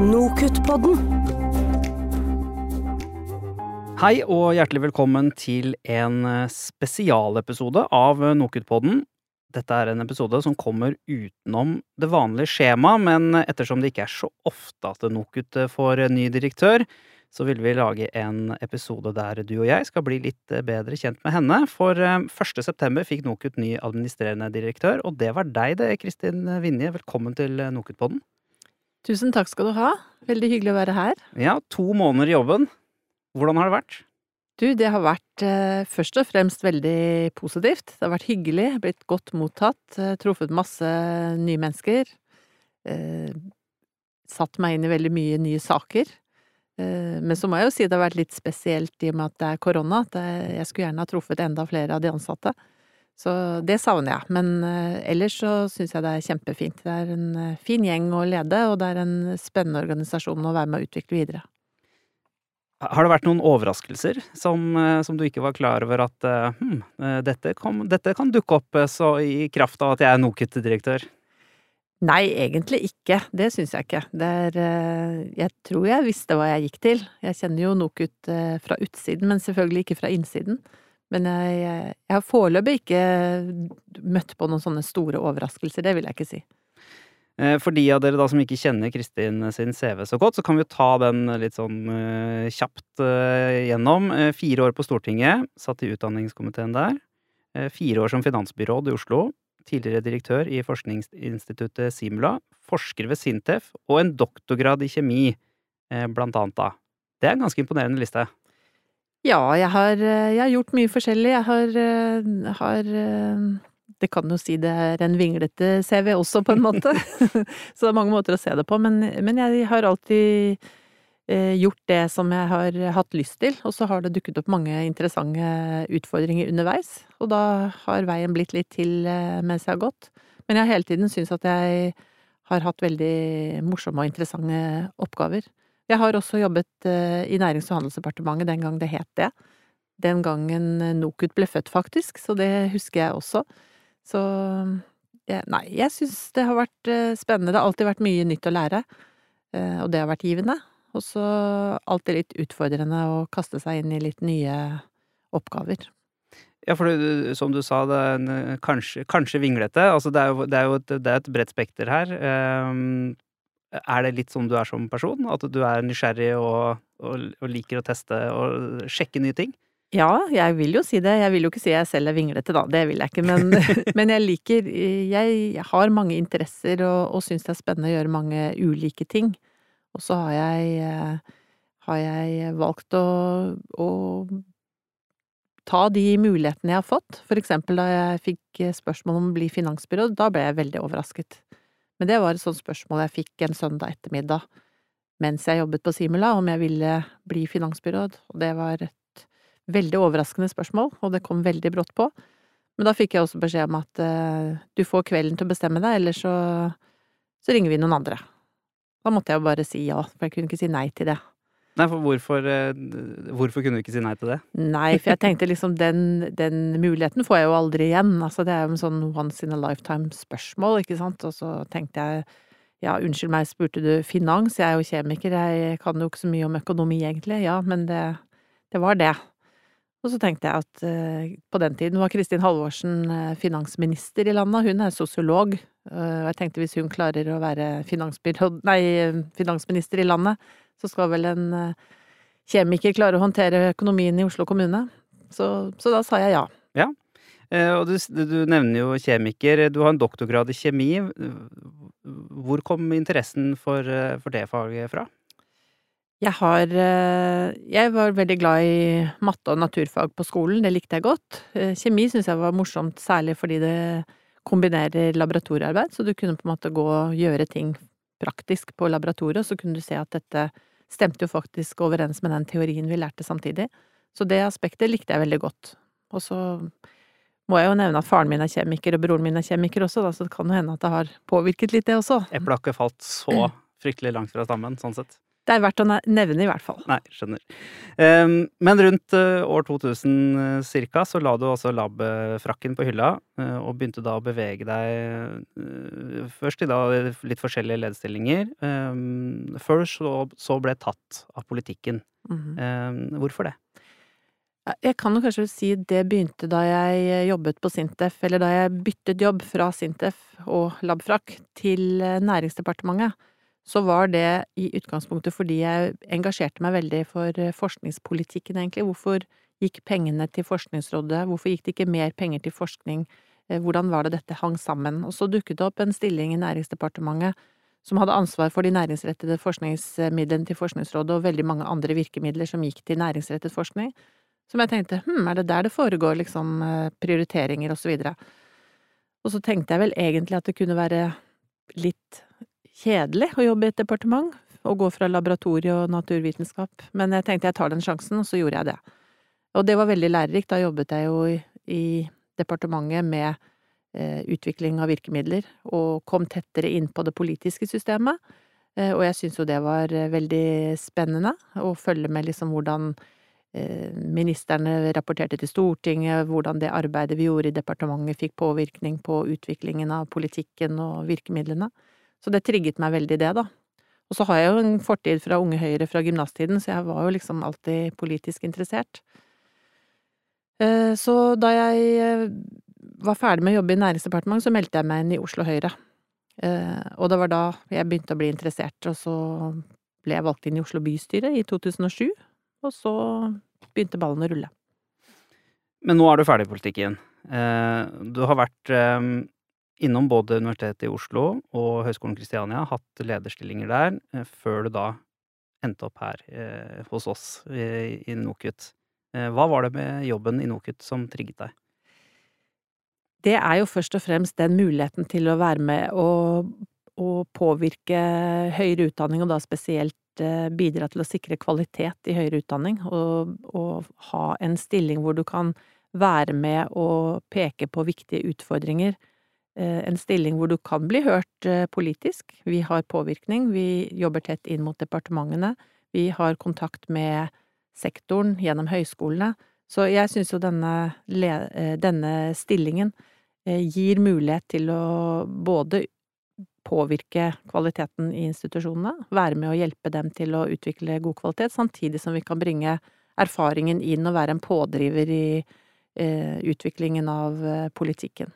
Nokutt-podden. Hei og hjertelig velkommen til en eh, spesialepisode av eh, Nokutt-podden. Dette er en episode som kommer utenom det vanlige skjemaet, men ettersom det ikke er så ofte at Nokutt eh, får ny direktør, så vil vi lage en episode der du og jeg skal bli litt bedre kjent med henne. For 1. september fikk Nokutt ny administrerende direktør, og det var deg det, Kristin Vinje. Velkommen til Nokutt-podden. Tusen takk skal du ha. Veldig hyggelig å være her. Ja, to måneder i jobben. Hvordan har det vært? Du, det har vært eh, først og fremst veldig positivt. Det har vært hyggelig, blitt godt mottatt, eh, truffet masse nye mennesker. Eh, satt meg inn i veldig mye nye saker. Eh, men så må jeg jo si det har vært litt spesielt i og med at det er korona, at jeg skulle gjerne ha truffet enda flere av de ansatte. Så det savner jeg. Men eh, ellers så syns jeg det er kjempefint. Det er en eh, fin gjeng å lede, og det er en spennende organisasjon å være med å utvikle videre. Har det vært noen overraskelser som, som du ikke var klar over at hm, dette, kom, dette, kan dukke opp så i kraft av at jeg er NOKUT-direktør? Nei, egentlig ikke. Det syns jeg ikke. Er, jeg tror jeg visste hva jeg gikk til. Jeg kjenner jo NOKUT fra utsiden, men selvfølgelig ikke fra innsiden. Men jeg, jeg har foreløpig ikke møtt på noen sånne store overraskelser, det vil jeg ikke si. Eh, for de av dere da som ikke kjenner Kristin sin CV så godt, så kan vi jo ta den litt sånn uh, kjapt uh, gjennom. Uh, fire år på Stortinget, satt i utdanningskomiteen der. fire år som finansbyråd i Oslo. Tidligere direktør i forskningsinstituttet Simula. Forsker ved Sintef. Og en doktorgrad i kjemi, blant annet da. Det er en ganske imponerende liste. Ja, jeg har, eh, jeg har, gjort mye forskjellig. Jeg har, eh, har, eh, Det kan jo si det er en vinglete CV også, på en måte. Så det er mange måter å se det på. Men, men jeg har alltid gjort det som jeg har hatt lyst til. Og så har det dukket opp mange interessante utfordringer underveis. Og da har veien blitt litt til mens jeg har gått. Men jeg har hele tiden syntes at jeg har hatt veldig morsomme og interessante oppgaver. Jeg har også jobbet eh, i Nærings- og handelsdepartementet den gang det het det. Den gangen eh, NOKUT ble født, faktisk, så det husker jeg også. Så nei, jeg syns det har vært eh, spennende. Det har alltid vært mye nytt å lære, og det har vært givende. Og så alltid litt utfordrende å kaste seg inn i litt nye oppgaver. Ja, for det, som du sa, det er en, kanskje, kanskje vinglete. Altså, det er jo, det er jo et, et bredt spekter her. Um, er det litt som du er som person? At du er nysgjerrig og, og, og, liker å teste og sjekke nye ting? Ja, jeg vil jo si det. Jeg vil jo ikke si jeg selv er vinglete, da. Det vil jeg ikke. Men, men jeg liker Jeg har mange interesser og, og syns det er spennende å gjøre mange ulike ting. Og så har jeg, har jeg valgt å, å ta de mulighetene jeg har fått. For eksempel da jeg fikk spørsmål om å bli finansbyråd, da ble jeg veldig overrasket. Men det var et sånt spørsmål jeg fikk en søndag ettermiddag mens jeg jobbet på Simula, om jeg ville bli finansbyråd, og det var et veldig overraskende spørsmål, og det kom veldig brått på. Men da fikk jeg også beskjed om at uh, du får kvelden til å bestemme deg, eller så, så ringer vi noen andre. Da måtte jeg jo bare si ja, for jeg kunne ikke si nei til det. Nei, for hvorfor, eh, hvorfor, kunne du ikke si nei til det? Nei, for jeg tenkte liksom den, den, muligheten får jeg jo aldri igjen. Altså det er jo en sånn once in a lifetime-spørsmål, ikke sant. Og så tenkte jeg ja, unnskyld meg, spurte du finans? Jeg er jo kjemiker, jeg kan jo ikke så mye om økonomi egentlig. Ja, men det, det var det. Og så tenkte jeg at uh, på den tiden var Kristin Halvorsen uh, finansminister i landet, hun er sosiolog. Uh, og jeg tenkte hvis hun klarer å være finansminister i landet, så skal vel en eh, kjemiker klare å håndtere økonomien i Oslo kommune. Så, så da sa jeg ja. Ja, eh, og du, du, nevner jo kjemiker. Du har en doktorgrad i kjemi. Hvor kom interessen for, eh, for det faget fra? Jeg har Jeg var veldig glad i matte og naturfag på skolen, det likte jeg godt. Kjemi syns jeg var morsomt, særlig fordi det kombinerer laboratoriearbeid, så du kunne på en måte gå og gjøre ting praktisk på laboratoriet, så kunne du se at dette stemte jo faktisk overens med den teorien vi lærte samtidig. Så det aspektet likte jeg veldig godt. Og så må jeg jo nevne at faren min er kjemiker, og broren min er kjemiker også, da, så det kan jo hende at det har påvirket litt, det også. Eplet har ikke falt så fryktelig langt fra stammen, sånn sett? Det er verdt å nevne, i hvert fall. Nei, skjønner. Um, men rundt uh, år 2000 uh, cirka, så la du også lab-frakken på hylla, uh, og begynte da å bevege deg først i da litt forskjellige lederstillinger, um, før så, ble tatt av politikken. Mm hvorfor det? Jeg kan jo kanskje si det begynte da jeg jobbet på Sintef, eller da jeg byttet jobb fra Sintef og Labfrak til Næringsdepartementet så var det i utgangspunktet fordi jeg engasjerte meg veldig for eh, forskningspolitikken, egentlig. Hvorfor gikk pengene til Forskningsrådet, hvorfor gikk det ikke mer penger til forskning, eh, hvordan var det dette hang sammen? Og så dukket det opp en stilling i Næringsdepartementet som hadde ansvar for de næringsrettede forskningsmidlene til Forskningsrådet og veldig mange andre virkemidler som gikk til næringsrettet forskning, som jeg tenkte hm, er det der det foregår liksom eh, prioriteringer og så videre? Og så tenkte jeg vel egentlig at det kunne være litt kjedelig å jobbe i et departement, å gå fra laboratorie og naturvitenskap, men jeg tenkte jeg tar den sjansen, og så gjorde jeg det. Og det var veldig lærerikt, da jobbet jeg jo i, i departementet med eh, utvikling av virkemidler, og kom tettere inn på det politiske systemet, eh, og jeg syntes jo det var eh, veldig spennende å følge med liksom hvordan eh, ministerne rapporterte til Stortinget, hvordan det arbeidet vi gjorde i departementet fikk påvirkning på utviklingen av politikken og virkemidlene. Så det trigget meg veldig, det, da. Og så har jeg jo en fortid fra Unge Høyre fra gymnastiden, så jeg var jo liksom alltid politisk interessert. Eh, så da jeg eh, var ferdig med å jobbe i Næringsdepartementet, så meldte jeg meg inn i Oslo Høyre. Eh, og det var da jeg begynte å bli interessert, og så ble jeg valgt inn i Oslo bystyre i 2007. Og så begynte ballen å rulle. Men nå er du ferdig i politikken. Du har vært innom både Universitetet i Oslo og Høgskolen Kristiania, hatt lederstillinger der, eh, før du da endte opp her eh, hos oss i, i NOKUT. Eh, hva var det med jobben i NOKUT som trigget deg? Det er jo først og fremst den muligheten til å være med og, og påvirke høyere utdanning, og da spesielt eh, bidra til å sikre kvalitet i høyere utdanning, og, og ha en stilling hvor du kan være med og peke på viktige utfordringer Eh, en stilling hvor du kan bli hørt eh, politisk. Vi har påvirkning, vi jobber tett inn mot departementene, vi har kontakt med sektoren gjennom høyskolene. Så jeg syns jo denne, eh, denne, stillingen gir mulighet til å både påvirke kvaliteten i institusjonene, være med å hjelpe dem til å utvikle god kvalitet, samtidig som vi kan bringe erfaringen inn og være en pådriver i utviklingen av politikken.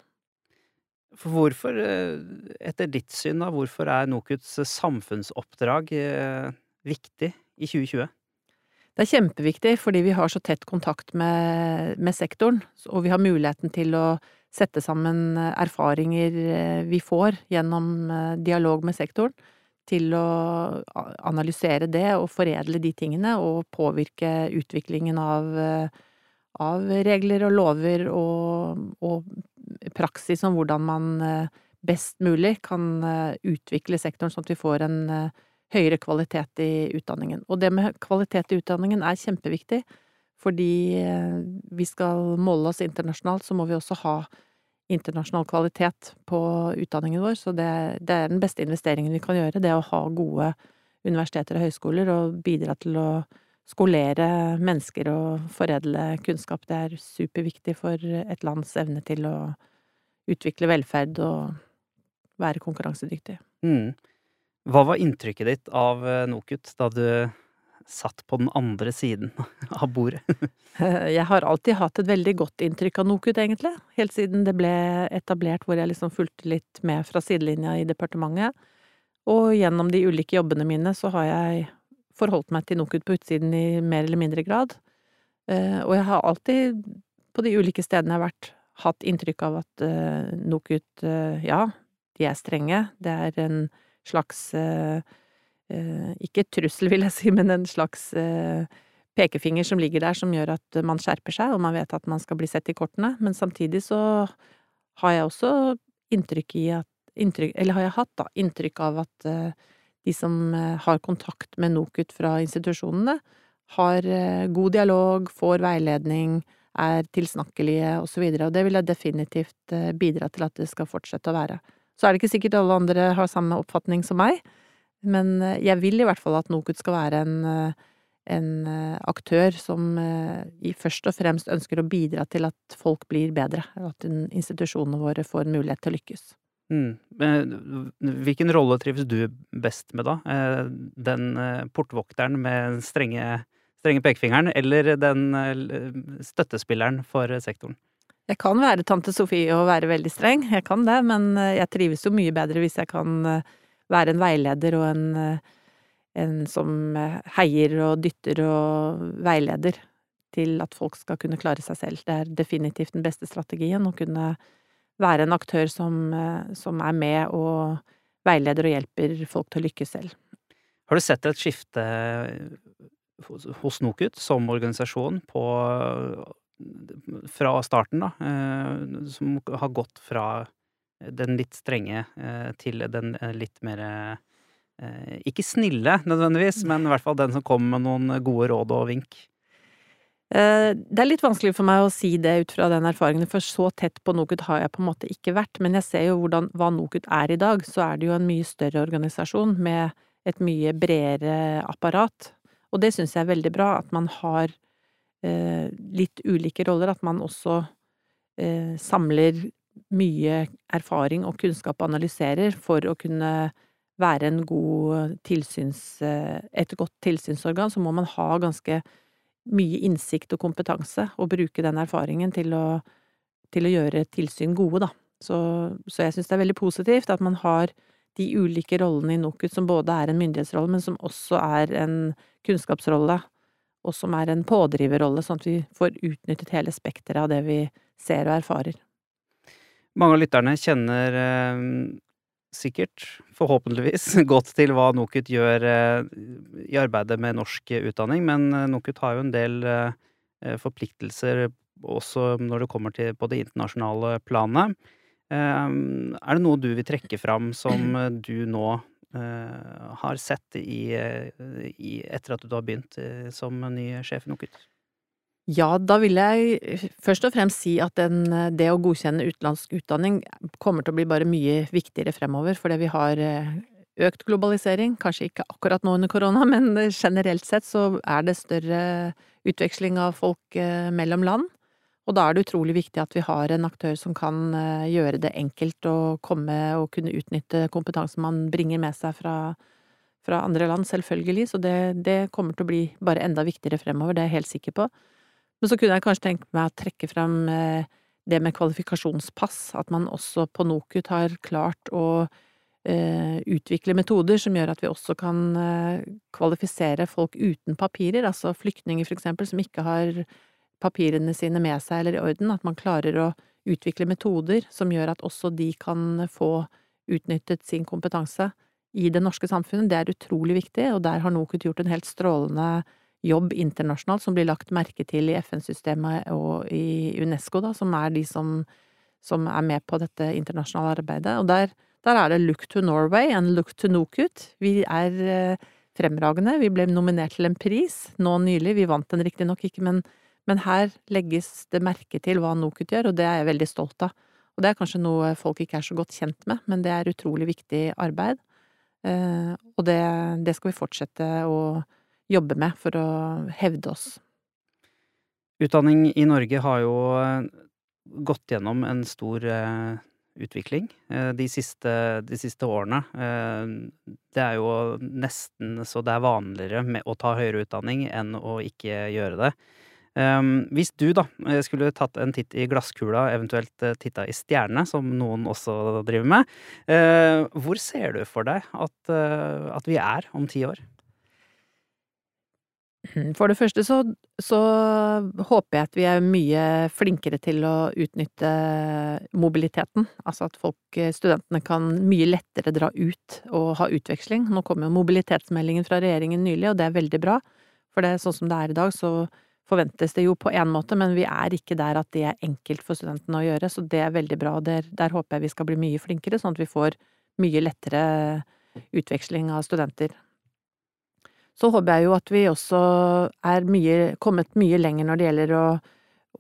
For hvorfor, eh, etter ditt syn, da, hvorfor er NOKUTs samfunnsoppdrag eh, viktig i 2020? Det er kjempeviktig fordi vi har så tett kontakt med, med, sektoren, og vi har muligheten til å sette sammen erfaringer eh, vi får gjennom dialog med sektoren, til å analysere det og foredle de tingene og påvirke utviklingen av, av regler og lover og, og praksis om hvordan man eh, best mulig kan eh, utvikle sektoren sånn at vi får en eh, høyere kvalitet i utdanningen. Og det med kvalitet i utdanningen er kjempeviktig, fordi vi skal måle oss internasjonalt, så må vi også ha internasjonal kvalitet på utdanningen vår, så det, det er den beste investeringen vi kan gjøre, det å ha gode universiteter og høyskoler og bidra til å skolere mennesker og foredle kunnskap. Det er superviktig for et lands evne til å utvikle velferd og være konkurransedyktig. Mm. Hva var inntrykket ditt av eh, NOKUT da du satt på den andre siden av bordet? jeg har alltid hatt et veldig godt inntrykk av NOKUT, egentlig. Helt siden det ble etablert, hvor jeg liksom fulgte litt med fra sidelinja i departementet. Og gjennom de ulike jobbene mine så har jeg forholdt meg til NOKUT på utsiden i mer eller mindre grad. Eh, og jeg har alltid, på de ulike stedene jeg har vært, hatt inntrykk av at uh, NOKUT, uh, ja, de er strenge. Det er en slags uh, Ikke trussel, vil jeg si, men en slags pekefinger som ligger der, som gjør at man skjerper seg, og man vet at man skal bli sett i kortene. Men samtidig så har jeg også inntrykk i at inntrykk, Eller har jeg hatt, da, inntrykk av at de som har kontakt med NOKUT fra institusjonene, har god dialog, får veiledning, er tilsnakkelige osv., og, så og det vil jeg definitivt eh, bidra til at det skal fortsette å være. Så er det ikke sikkert alle andre har samme oppfatning som meg, Men eh, jeg vil i hvert fall at NOKUT skal være en, eh, en eh, aktør som eh, først og fremst ønsker å bidra til at folk blir bedre, og at institusjonene våre får en mulighet til å lykkes. Mm. Men Hvilken rolle trives du best med, da? Eh, Den eh, portvokteren med strenge, strenge pekefingeren, eller den eh, støttespilleren for sektoren? Jeg kan være tante Sofie og være veldig streng, jeg kan det, men jeg trives jo mye bedre hvis jeg kan være en veileder og en, en som heier og dytter og veileder til at folk skal kunne klare seg selv. Det er definitivt den beste strategien, å kunne være en aktør som, eh, som er med og veileder og hjelper folk til å lykkes selv. Har du sett et skifte hos, hos NOKUT som organisasjon på fra starten, da, eh, som har gått fra den litt strenge eh, til den eh, litt mer eh, Ikke snille nødvendigvis, men i hvert fall den som kommer med noen gode råd og vink. Eh, Det er litt vanskelig for meg å si det ut fra den erfaringen, for så tett på NOKUT har jeg på en måte ikke vært. Men jeg ser jo hvordan, hva NOKUT er i dag, så er det jo en mye større organisasjon med et mye bredere apparat. Og det syns jeg er veldig bra, at man har eh, litt ulike roller. At man også eh, samler mye erfaring og kunnskap og analyserer for å kunne være god tilsyns... eh, Et godt tilsynsorgan, så må man ha ganske mye innsikt og kompetanse, og bruke den erfaringen til å, til å gjøre tilsyn gode, da. Så, så jeg syns det er veldig positivt at man har de ulike rollene i NOKUT, som både er en myndighetsrolle, men som også er en kunnskapsrolle, og som er en pådriverrolle, sånn at vi får utnyttet hele spekteret av det vi ser og erfarer. Mange av lytterne kjenner eh, sikkert, forhåpentligvis, godt til hva NOKUT gjør eh, i arbeidet med norsk utdanning, men eh, NOKUT har jo en del eh, forpliktelser også når det kommer til på det internasjonale planet. Er det noe du vil trekke fram som du nå har sett i, i, etter at du har begynt som ny sjef i NOKUT? Ja, da vil jeg først og fremst si at den, det å godkjenne utenlandsk utdanning kommer til å bli bare mye viktigere fremover, fordi vi har eh, økt globalisering, kanskje ikke akkurat nå under korona, men generelt sett så er det større utveksling av folk eh, mellom land. Og da er det utrolig viktig at vi har en aktør som kan eh, gjøre det enkelt å komme og kunne utnytte kompetansen man bringer med seg fra, fra andre land, selvfølgelig. Så det, det kommer til å bli bare enda viktigere fremover, det er jeg helt sikker på. Men så kunne jeg kanskje tenke meg å trekke fram eh, det med kvalifikasjonspass, at man også på NOKUT har klart å eh, utvikle metoder som gjør at vi også kan eh, kvalifisere folk uten papirer, altså flyktninger for eksempel, som ikke har papirene sine med seg eller i orden, at man klarer å utvikle metoder som gjør at også de kan få utnyttet sin kompetanse i det norske samfunnet. Det er utrolig viktig, og der har NOKUT gjort en helt strålende jobb internasjonalt som blir lagt merke til i FN-systemet og i UNESCO, da, som er de som, som er med på dette internasjonale arbeidet. Og der, der er det Look to Norway and Look to NOKUT. Vi er eh, fremragende. Vi ble nominert til en pris nå nylig. Vi vant den riktignok ikke, men, men her legges det merke til hva NOKUT gjør, og det er jeg veldig stolt av. Og det er kanskje noe folk ikke er så godt kjent med, men det er utrolig viktig arbeid. Eh, og det, det skal vi fortsette å jobbe med for å hevde oss. Utdanning i Norge har jo eh, gått gjennom en stor eh, utvikling eh, de siste, de siste årene. Det er jo nesten så det er vanligere å ta høyere utdanning enn å ikke gjøre det. Um, hvis du da skulle tatt en titt i glasskula, eventuelt titta i stjernene, som noen også driver med, hvor ser du for deg at, at vi er om ti år? For det første så, så håper jeg at vi er mye flinkere til å utnytte mobiliteten. Altså at folk, studentene kan mye lettere dra ut og ha utveksling. Nå kom jo mobilitetsmeldingen fra regjeringen nylig, og det er veldig bra. For det er sånn som det er i dag, så forventes det jo på én måte, men vi er ikke der at det er enkelt for studentene å gjøre, så det er veldig bra. og Der, der håper jeg vi skal bli mye flinkere, sånn at vi får mye lettere utveksling av studenter. Så håper jeg jo at vi også er mye, kommet mye lenger når det gjelder å,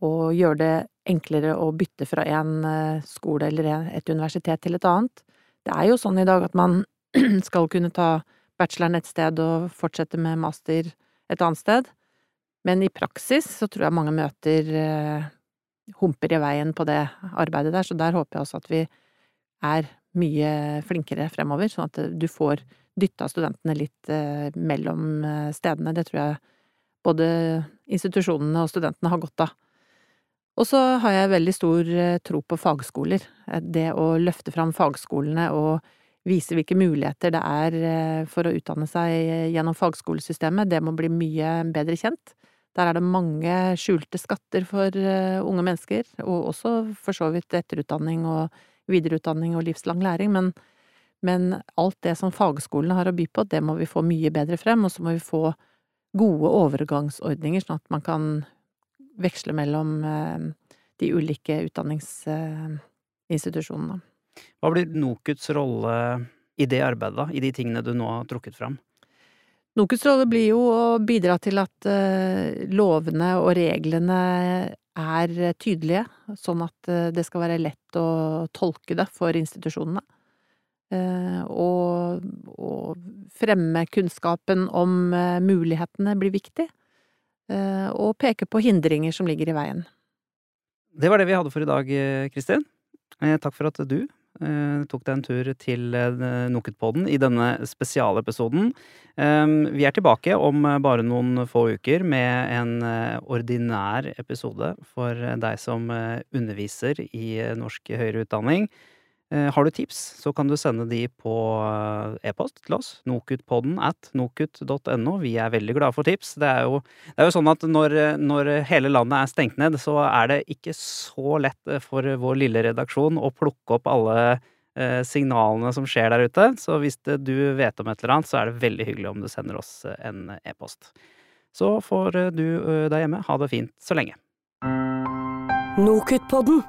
å gjøre det enklere å bytte fra en eh, skole eller et universitet til et annet. Det er jo sånn i dag at man skal kunne ta bacheloren et sted og fortsette med master et annet sted. Men i praksis så tror jeg mange møter eh, humper i veien på det arbeidet der, så der håper jeg også at vi er mye flinkere fremover, sånn at du får dytta studentene litt eh, mellom eh, stedene. Det tror jeg både institusjonene og studentene har godt av. Og så har jeg veldig stor eh, tro på fagskoler. Det å løfte fram fagskolene og vise hvilke muligheter det er for å utdanne seg gjennom fagskolesystemet, det må bli mye bedre kjent. Der er det mange skjulte skatter for unge mennesker, og også for så vidt etterutdanning og videreutdanning og livslang læring, men, men alt det som fagskolene har å by på, det må vi få mye bedre frem, og så må vi få gode overgangsordninger, sånn at man kan veksle mellom eh, de ulike utdanningsinstitusjonene. Hva blir NOKUTs rolle i det arbeidet, da? I de tingene du nå har trukket fram? NOKUTs rolle blir jo å bidra til at eh, lovene og reglene er tydelige, sånn at eh, det skal være lett å tolke det for institusjonene. Og, og fremme kunnskapen om mulighetene blir viktig. Eh, og peke på hindringer som ligger i veien. Det var det vi hadde for i dag, Kristin. Eh, takk for at du eh, tok deg en tur til Nokutpodden i denne spesialepisoden. Vi er tilbake om bare noen få uker med en ordinær episode for deg som underviser i norsk høyere utdanning. Eh, har du tips, så kan du sende de på eh, e-post til oss. Nokutpodden at nokut.no. Vi er veldig glade for tips. Det er jo, det er jo sånn at når, når, hele landet er stengt ned, så er det ikke så lett for vår lille redaksjon å plukke opp alle eh, signalene som skjer der ute. Så hvis det, du vet om et eller annet, så er det veldig hyggelig om du sender oss en e-post. Så får du der hjemme ha det fint så lenge. Nokutpodden